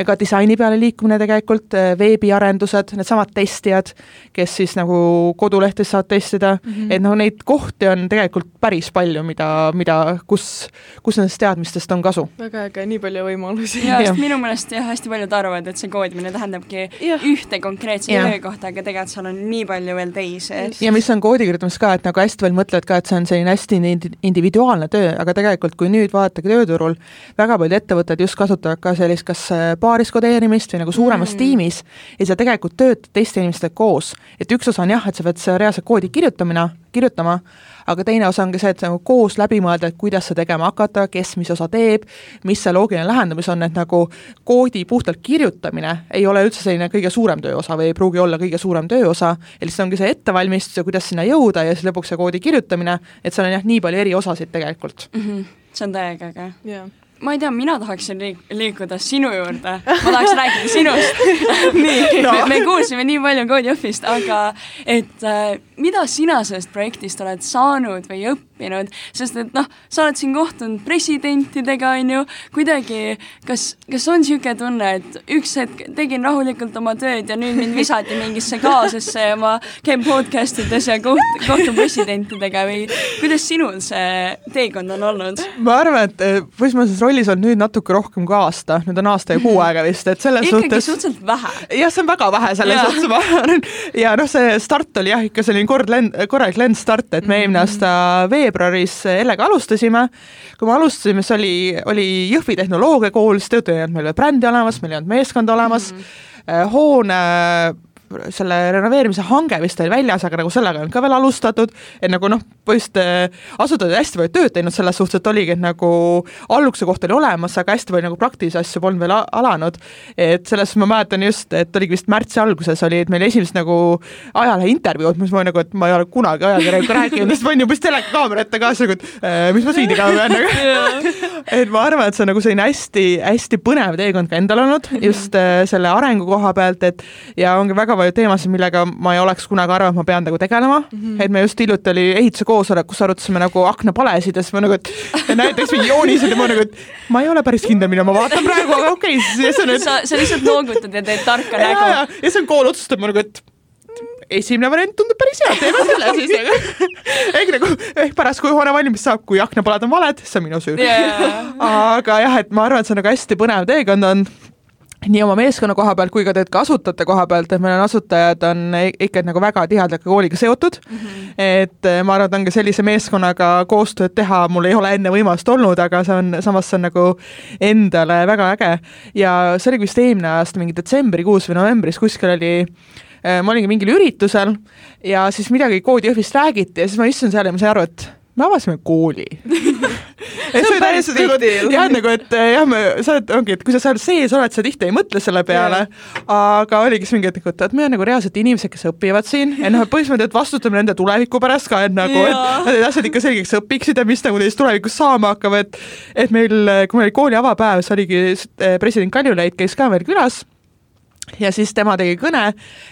ega disaini peale liikumine tegelikult, äh, veebiarendused, needsamad testijad, kes siis nagu kodulehtedes saavad testida mm, -hmm. et noh, neid kohti on tegelikult päris palju, mida, mida, kus, kus nendest teadmistest on kasu. väga äge, nii palju võimalusi. jaa, sest minu meelest jah, hästi paljud arvavad, et see koodimine tähendabki ja. ühte konkreetset töökohta, aga tegelikult seal on nii palju veel teisi. ja mis on koodi kirjutamises ka, et nagu hästi palju mõtlevad ka, et see on selline hästi individuaalne töö, aga tegelikult kui nüüd vaadata tööturul, väga paljud ettevõtted just kasutavad ka sellist kas paaris kodeerimist või nagu suuremas mm. tiimis ja sa tegelikult töötad teiste inimestega koos. et üks osa on jah, et sa pead reaalselt koodi kirjutamine, kirjutama, aga teine osa ongi see, et nagu koos läbi mõelda, et kuidas seda tegema hakata, kes mis osa teeb, mis see loogiline lähenemis on, et nagu koodi puhtalt kirjutamine ei ole üldse selline kõige suurem tööosa või ei pruugi olla kõige suurem tööosa, ja lihtsalt ongi see ettevalmistus ja kuidas sinna jõuda ja siis lõpuks see koodi kirjutamine, et seal on jah, nii palju eri osasid tegelikult mm. -hmm see on täiega äge yeah ma ei tea, mina tahaksin liik-, liikuda sinu juurde, ma tahaks rääkida sinust. Nii. No., me kuulsime nii palju Codejõhvist, aga et äh, mida sina sellest projektist oled saanud või õppinud, sest et noh, sa oled siin kohtunud presidentidega, on ju, kuidagi kas, kas on niisugune tunne, et üks hetk tegin rahulikult oma tööd ja nüüd mind visati mingisse kaasesse ja ma käin podcast ides ja koht-, kohtun presidentidega või kuidas sinul see teekond on olnud? ma arvan, et põhiseaduses rollis on nüüd natuke rohkem kui aasta, nüüd on aasta ja kuu mhm. aega vist, et selles ikkagi suhtes suhteliselt vähe. jah, see on väga vähe selles suhtes, ma arvan, ja noh, see start oli jah, ikka selline kord lend, korralik lendstart, et me eelmine mhm. aasta veebruaris Ellega alustasime, kui me alustasime, siis oli, oli Jõhvi tehnoloogiakool, siis töötaja ei olnud meil veel brändi olemas, meil ei olnud meeskonda olemas mm, -hmm. hoone selle renoveerimise hange vist oli väljas, aga nagu sellega ei olnud ka veel alustatud, et nagu noh, põhimõtteliselt äh, asutajad hästi palju tööd teinud selles suhtes, et oligi, et nagu alguse koht oli olemas, aga hästi palju nagu praktilisi asju polnud veel alanud. et selles ma mäletan just, et oligi vist märtsi alguses oli, et meil esimesed nagu ajalehe intervjuud, mis ma nagu, et ma ei ole kunagi ajakirjanikuga rääkinud, siis ma olin umbes telekaamera ette kaasa nagu, et äh, mis ma siin tegema pean nagu et ma arvan, et see on nagu selline hästi-hästi põnev teekond ka endal olnud just äh, selle arengu koha pealt, et ja ongi väga palju teemasid, millega ma ei oleks kunagi arvanud, ma pean nagu tegelema mm. -hmm. et me just hiljuti oli ehituse koosolek, kus arutasime nagu aknapalesid ja siis ma nagu, et näiteks mingi joonised ja ma nagu, et ma ei ole päris kindel, mida ma vaatan praegu, aga okei okay,, siis see on et... sa, sa lihtsalt noogutad ja teed tarka nägu. ja, ja siis on kool otsustab, ma nagu, et esimene variant tundub päris hea, teeme selle siis aga ehk nagu ehk pärast, kui hoone valmis saab, kui aknapalad on valed, see on minu süü. Yeah.. aga jah, et ma arvan, et see on nagu hästi põnev teekond on nii oma meeskonna koha pealt kui ka tegelikult ka asutajate koha pealt, et meil on asutajad on ikka nagu väga tihedalt ka kooliga seotud mm. -hmm. et eh, ma arvan, et on ka sellise meeskonnaga koostööd teha, mul ei ole enne võimalust olnud, aga see on, samas see on nagu endale väga äge. ja see oli vist eelmine aasta mingi detsembrikuus või novembris kuskil oli Äh, ma olingi mingil üritusel ja siis midagi koodi Jõhvist räägiti ja siis ma istusin seal ja ma sain aru, et me avasime kooli see on täiesti nagu, jah, nagu et äh, jah, me, sa oled, ongi, et kui sa seal sees oled, sa tihti ei mõtle selle peale yeah., aga oligi siis mingi hetk, et, me oleme nagu reaalselt inimesed, kes õpivad siin ja noh, põhimõtteliselt vastutame nende tuleviku pärast ka, et nagu et need asjad ikka selgeks õpiksid ja mis nagu neist tulevikus saama hakkab, et et meil, kui meil oli kooli avapäev, siis oligi äh, president Kaljulaid käis ka meil külas ja siis tema tegi kõne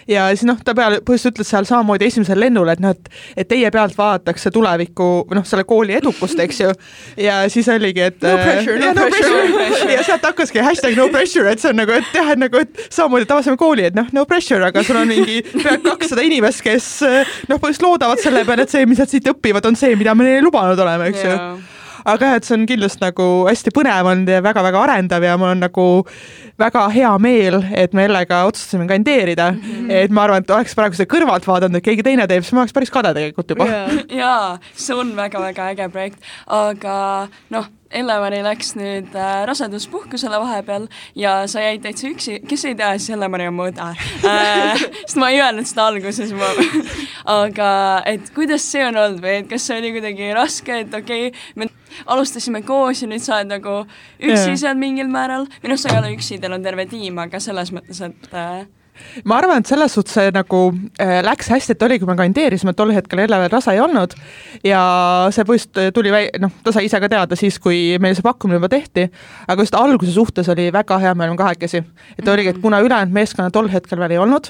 ja siis noh, ta peale, põhimõtteliselt ütles seal samamoodi esimesel lennul, et noh, et et teie pealt vaadatakse tuleviku või noh, selle kooli edukust, eks ju. ja siis oligi, et no pressure, no, no pressure, no pressure. ja sealt hakkaski hashtag no pressure, et see on nagu, et jah, et nagu, et samamoodi, et avasime kooli, et noh, no pressure, aga sul on mingi peaaegu kakssada inimest, kes noh, põhimõtteliselt loodavad selle peale, et see, mis nad siit õpivad, on see, mida me neile lubanud oleme, eks ju yeah aga jah, et see on kindlasti nagu hästi põnev olnud ja väga-väga arendav ja mul on nagu väga hea meel, et me Ellega otsustasime kandideerida mm. -hmm. et ma arvan, et oleks praegu seda kõrvalt vaadanud, et keegi teine teeb, siis ma oleks päris kade tegelikult juba. jaa, see on väga-väga äge projekt, aga noh Elle-Mari läks nüüd äh, raseduspuhkusele vahepeal ja sa jäid täitsa üksi, kes ei tea, siis Elle-Mari on mu õde äh,. sest ma ei öelnud seda alguses, ma aga et kuidas see on olnud või et kas see oli kuidagi raske, et okei okay,, me alustasime koos ja nüüd sa oled nagu üksi yeah. seal mingil määral, minu arust sa ei ole üksi, teil on terve tiim, aga selles mõttes, et äh, ma arvan, et selles suhtes see nagu äh, läks hästi, et oli, kui me kandideerisime, tol hetkel Ele rasa ei olnud. Ja see poiss tuli väi-, noh, ta sai ise ka teada siis, kui meil see pakkumine juba tehti, aga just alguse suhtes oli väga hea, me olime kahekesi. et oligi, et kuna ülejäänud meeskonna tol hetkel veel ei olnud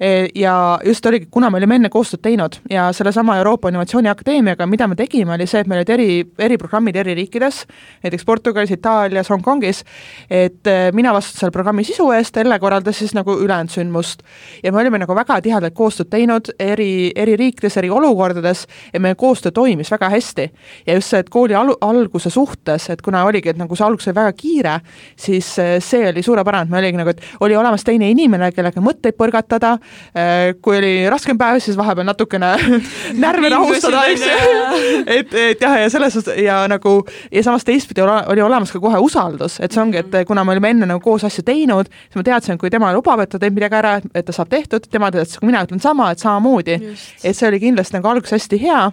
e, ja just oligi, kuna me olime enne koostööd teinud ja sellesama Euroopa Innovatsiooni Akadeemiaga, mida me tegime, oli see, et meil olid eri, eriprogrammid eri riikides, näiteks Portugalis, Itaalias, Hongkongis, et e, mina vastutasin selle programmi sisu eest, Elle korraldas siis nagu ülejäänud sünd sündmust. ja me olime nagu väga tihedalt koostööd teinud eri, eri riikides, eri olukordades ja meie koostöö toimis väga hästi. ja just see, et kooli al-, alguse suhtes, et kuna oligi, et nagu see algus oli väga kiire, siis eh, see oli suurepärane, et me oligi nagu, et oli olemas teine inimene, kellega mõtteid põrgatada, eh, kui oli raskem päev, siis vahepeal natukene närve rahustada, eks ju. et, et jah, ja selles suhtes ja nagu ja samas teistpidi oli olemas ka kohe usaldus, et see ongi, et kuna me olime enne nagu koos asju teinud, siis ma teadsin, et kui tema lubab, et ta teeb midagi ära, et ta saab tehtud, tema teadis, kui mina ütlen sama, et samamoodi. et see oli kindlasti nagu alguses hästi hea.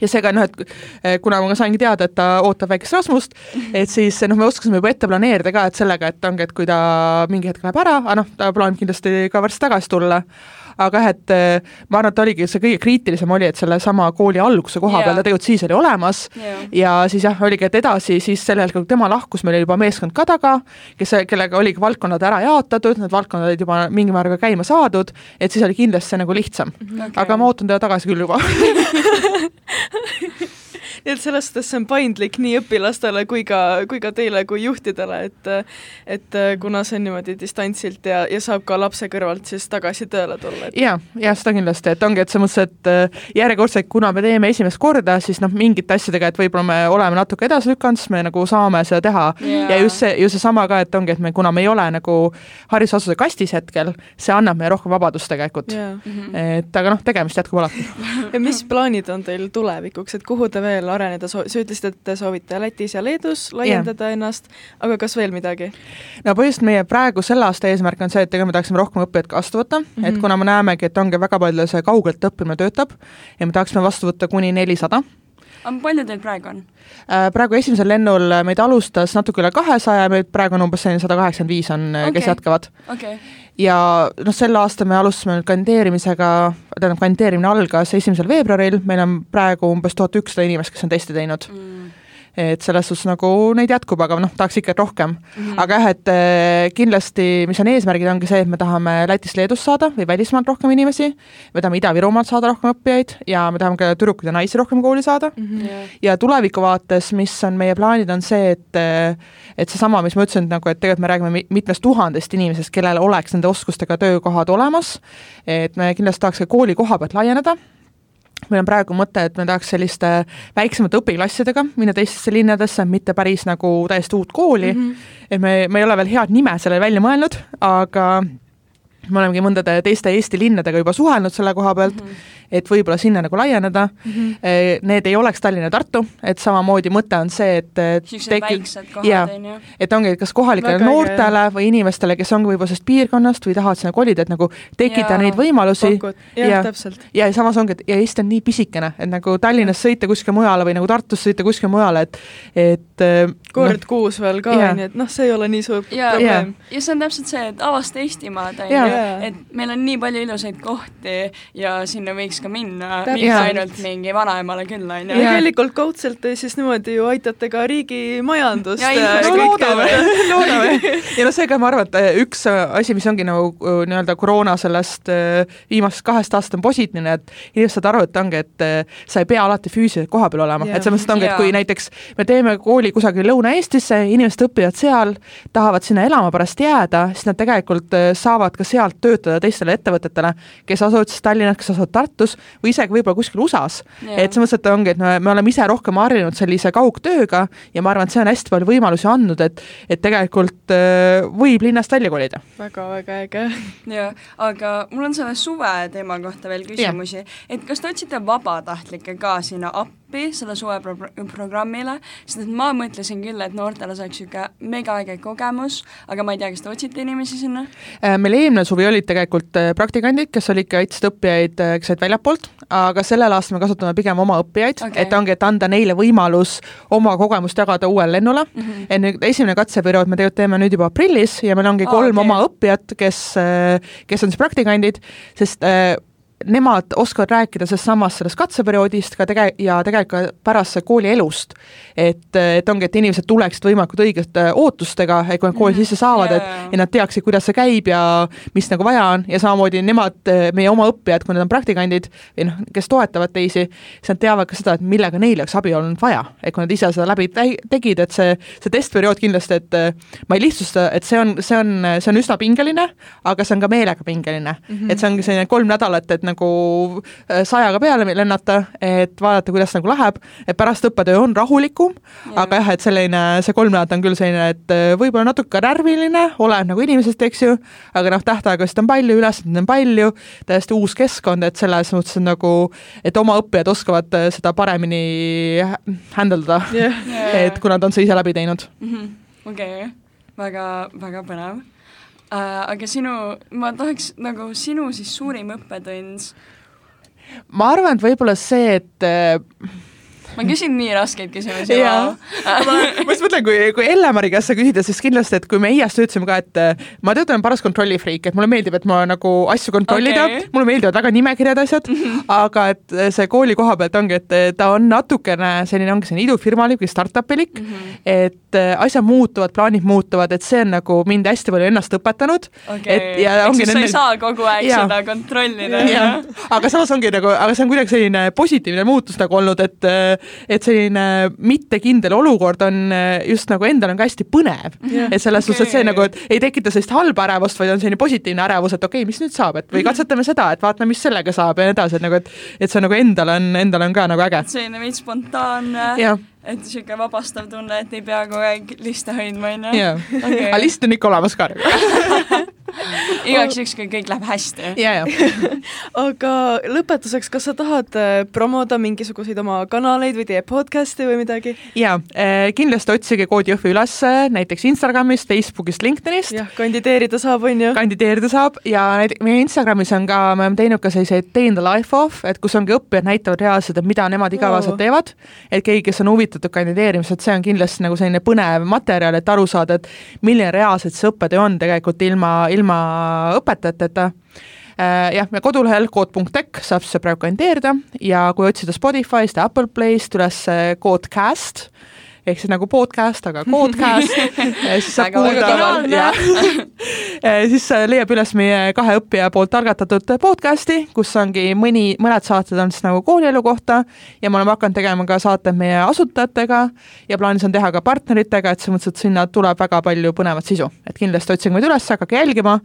Ja seega noh, et eh, kuna ma saingi teada, et ta ootab väikest rasmust, et siis noh, me oskasime juba ette planeerida ka, et sellega, et ongi, et kui ta mingi hetk läheb ära, aga noh, ta plaanib kindlasti ka varsti tagasi tulla, aga jah, et eh, ma arvan, et oligi see kõige kriitilisem oli, et sellesama kooli alguse koha yeah. peal ta tegelikult siis oli olemas yeah. ja siis jah, oligi, et edasi siis sel hetkel, kui tema lahkus, meil oli juba meeskond ka taga, kes, kellega oligi valdkonnad ära jaotatud, need valdkonnad olid juba mingi määraga käima saadud, et siis oli kindlasti see nagu lihtsam okay.. aga ma ootan teda tagasi küll juba et selles suhtes see on paindlik nii õpilastele kui ka, kui ka teile kui juhtidele, et et kuna see on niimoodi distantsilt ja, ja saab ka lapse kõrvalt siis tagasi tööle tulla et.... jaa, jah, seda kindlasti, et ongi, et selles mõttes, et äh, järjekordselt, kuna me teeme esimest korda, siis noh, mingite asjadega, et võib-olla me oleme natuke edasi lükanud, siis me nagu saame seda teha. Yeah. ja just see, just seesama ka, et ongi, et me, kuna me ei ole nagu haridusasutuse kastis hetkel, see annab meile rohkem vabadust tegelikult. Yeah.. Et aga noh, tegemist jätkub alati. Ja mis plaanid on teil tulevikuks, et kuhu te veel areneda, sa ütlesid, et te soovite Lätis ja Leedus laiendada yeah. ennast, aga kas veel midagi? no põhimõtteliselt meie praegu selle aasta eesmärk on see, et tegelikult me tahaksime rohkem õppijaid vastu võtta mm, -hmm. et kuna me näemegi, et ongi väga paljudel see kaugelt õppimine töötab ja me tahaksime vastu võtta kuni nelisada palju teil praegu on? Äh, praegu esimesel lennul meid alustas natuke üle kahesaja, meid praegu on umbes selline sada kaheksakümmend viis on okay., kes jätkavad okay ja noh, sel aastal me alustasime nüüd kandideerimisega, tähendab, kandideerimine algas esimesel veebruaril, meil on praegu umbes tuhat ükssada inimest, kes on testi teinud mm et selles suhtes nagu neid jätkub, aga noh, tahaks ikka rohkem mm. -hmm. aga jah, et äh, kindlasti, mis on eesmärgid, ongi see, et me tahame Lätist, Leedust saada või välismaalt rohkem inimesi, me tahame Ida-Virumaalt saada rohkem õppijaid ja me tahame ka tüdrukuid ja naisi rohkem kooli saada mm. -hmm. ja tuleviku vaates, mis on meie plaanid, on see, et et seesama, mis ma ütlesin, et nagu, et tegelikult me räägime mitmest tuhandest inimesest, kellel oleks nende oskustega töökohad olemas, et me kindlasti tahaks ka kooli koha pealt laieneda meil on praegu mõte, et me tahaks selliste väiksemate õpiklassidega minna teistesse linnadesse, mitte päris nagu täiesti uut kooli. Mm, -hmm. et me, me ei ole veel head nime sellele välja mõelnud, aga me olemegi mõndade teiste Eesti linnadega juba suhelnud selle koha pealt. Mm, -hmm et võib-olla sinna nagu laieneda mm. -hmm. Need ei oleks Tallinn ja Tartu, et samamoodi mõte on see, et on ju. et ongi, et kas kohalikele Väga noortele äge. või inimestele, kes ongi võib-olla sellest piirkonnast või tahavad sinna kolida, et nagu tekitada neid võimalusi. ja, täpselt. ja samas ongi, et ja Eesti on nii pisikene, et nagu Tallinnas sõita kuskile mujale või nagu Tartus sõita kuskile mujale, et et äh, kord no, kuus veel ka, on ju, et noh, see ei ole nii suur ja, probleem. ja see on täpselt see, et avasta Eestimaad, on ju, et meil on nii palju ilusaid kohti ja sinna võiks võiks ka minna, mitte ainult mingi vanaemale külla, on ju. tegelikult kaudselt te siis niimoodi ju aitate ka riigi majandust. no loodame, loodame. ja noh, seega ma arvan, et äh, üks äh, asi, mis ongi nagu äh, nii-öelda koroona sellest viimasest kahest aastast on positiivne, et inimesed saavad aru, et ongi, et sa ei pea alati füüsiliselt kohapeal olema, et selles mõttes ongi, et kui näiteks me teeme kooli kusagil Lõuna-Eestisse, inimesed õpivad seal, tahavad sinna elama pärast jääda, siis nad tegelikult saavad ka sealt töötada teistele ettevõtetele, kes asuvad siis Tallinnas, kes asuvad Tartus, Tartus või isegi võib-olla kuskil USA-s. et selles mõttes, et ongi, et me, me oleme ise rohkem harjunud sellise kaugtööga ja ma arvan, et see on hästi palju võimalusi andnud, et et tegelikult äh, võib linnast välja kolida väga,. väga-väga äge. jaa, aga mul on selle suve teema kohta veel küsimusi, et kas te otsite vabatahtlikke ka sinna appi? Appi selle suveprogrammile, sest et ma mõtlesin küll, et noortele saaks niisugune megaäge kogemus, aga ma ei tea, kas te otsite inimesi sinna? Äh, meil eelmine suvi olid tegelikult äh, praktikandid, kes olid aitasid õppijaid, äh, kes olid väljapoolt, aga sellel aastal me kasutame pigem oma õppijaid okay., et ongi, et anda neile võimalus oma kogemust jagada uuele lennule mm. -hmm. et nüüd esimene katseperiood me tegelikult teeme nüüd juba aprillis ja meil ongi kolm oh, okay. oma õppijat, kes, kes on siis praktikandid, sest nemad oskavad rääkida sellest samast, sellest katseperioodist ka tege- ja tegelikult ka pärast kooli elust. et, et ongi, et inimesed tuleksid võimalikult õigete ootustega, et kui nad kooli sisse saavad yeah., et ja nad teaksid, kuidas see käib ja mis nagu vaja on ja samamoodi nemad, meie oma õppijad, kui nad on praktikandid või noh, kes toetavad teisi, siis nad teavad ka seda, et millega neil oleks abi olnud vaja. et kui nad ise seda läbi tegid, et see, see testperiood kindlasti, et ma ei lihtsusta, et see on, see on, see on üsna pingeline, aga see on ka meelega pingeline mm. -hmm. et see ongi selline kolm nädalat, et nagu äh, sajaga peale lennata, et vaadata, kuidas nagu läheb, et pärast õppetöö on rahulikum, aga jah, et selline, see kolm nädalat on küll selline, et äh, võib-olla natuke närviline, oleneb nagu inimesest, eks ju, aga noh, tähtaegasid on palju, ülesandeid on palju, täiesti uus keskkond, et selles mõttes on nagu, et oma õppijad oskavad äh, seda paremini handle da yeah., et kui nad on see ise läbi teinud mm -hmm.. okei okay., väga, väga põnev. Aga sinu, ma tahaks nagu sinu siis suurim õppetund? ma arvan, et võib-olla see, et äh, ma küsin nii raskeid küsimusi. ma just mõtlen, kui, kui Elle-Mari käest sa küsida, siis kindlasti, et kui me EIA-s töötasime ka, et äh, ma töötan paras kontrollifriik, et mulle meeldib, et ma nagu asju kontrollida okay., mulle meeldivad väga nimekirjad asjad mm, -hmm. aga et äh, see kooli koha pealt ongi, et äh, ta on natukene selline, ongi selline idufirmalik või startup-ilik mm, -hmm. et asjad muutuvad, plaanid muutuvad, et see on nagu mind hästi palju ennast õpetanud okay.. et ja ehk siis sa ei saa kogu aeg ja. seda kontrollida. aga samas ongi nagu, aga see on kuidagi selline positiivne muutus nagu olnud, et et selline mittekindel olukord on eh, just nagu endal on ka hästi põnev yeah.. et selles suhtes okay., et see nagu, et ei tekita sellist halba ärevust, vaid on selline positiivne ärevus, et okei okay,, mis nüüd saab, et või mhm. katsetame seda, et vaatame, mis sellega saab ja nii edasi, et nagu, et et see nagu endal on, endal on ka nagu äge. selline veits spontaanne et niisugune vabastav tunne, et ei pea kogu aeg liste hoidma, on ju? aga list on ikka olemas ka igaks juhuks, kui kõik läheb hästi. ja, ja. aga lõpetuseks, kas sa tahad äh, promoda mingisuguseid oma kanaleid või teie podcast'i või midagi? jaa, äh, kindlasti otsige Kood Jõhvi üles näiteks Instagramist, Facebookist, LinkedInist. jah, kandideerida saab, on ju? kandideerida saab ja näiteks meie Instagramis on ka, me oleme teinud ka selliseid the life of, et kus ongi õppijad näitavad reaalselt, et mida nemad igapäevaselt teevad, et keegi, kes on huvitatud kandideerimisest, see on kindlasti nagu selline põnev materjal, et aru saada, et milline reaalselt see õppetöö on tegelikult ilma, ilma õpetajateta. Äh, jah, ja kodulehel kood.tech saab siis praegu kandideerida ja kui otsida Spotify'st ja Apple Play'st üles Codecast, ehk siis nagu podcast, aga podcast siis saab kuulda, siis leiab üles meie kahe õppija poolt algatatud podcasti, kus ongi mõni, mõned saated on siis nagu koolielu kohta ja me oleme hakanud tegema ka saated meie asutajatega ja plaanis on teha ka partneritega, et selles mõttes, et sinna tuleb väga palju põnevat sisu, et kindlasti otsige meid üles, hakake jälgima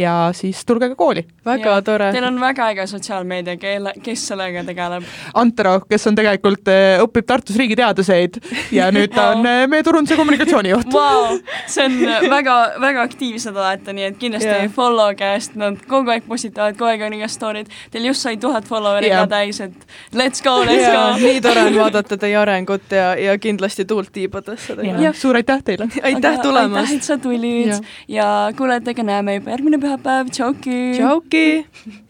ja siis tulge ka kooli. väga ja, tore. Teil on väga äge sotsiaalmeedia, kelle, kes sellega tegeleb? Antero, kes on tegelikult, äh, õpib Tartus riigiteaduseid ja nüüd ta on äh, meie turunduse kommunikatsioonijuht wow,. see on väga, väga aktiivsed olete, nii et kindlasti yeah. follow käest, nad kogu aeg postitavad, kogu aeg on iga story'd. Teil just sai tuhat follower'i yeah. ka täis, et let's go, let's yeah. go. nii tore on vaadata teie arengut ja, ja kindlasti tuult tiibadesse. suur aitäh teile! aitäh tulemast! aitäh, et sa tulid ja, ja kuulajatega näeme juba järgmine pühapäev, tšauki! tšauki!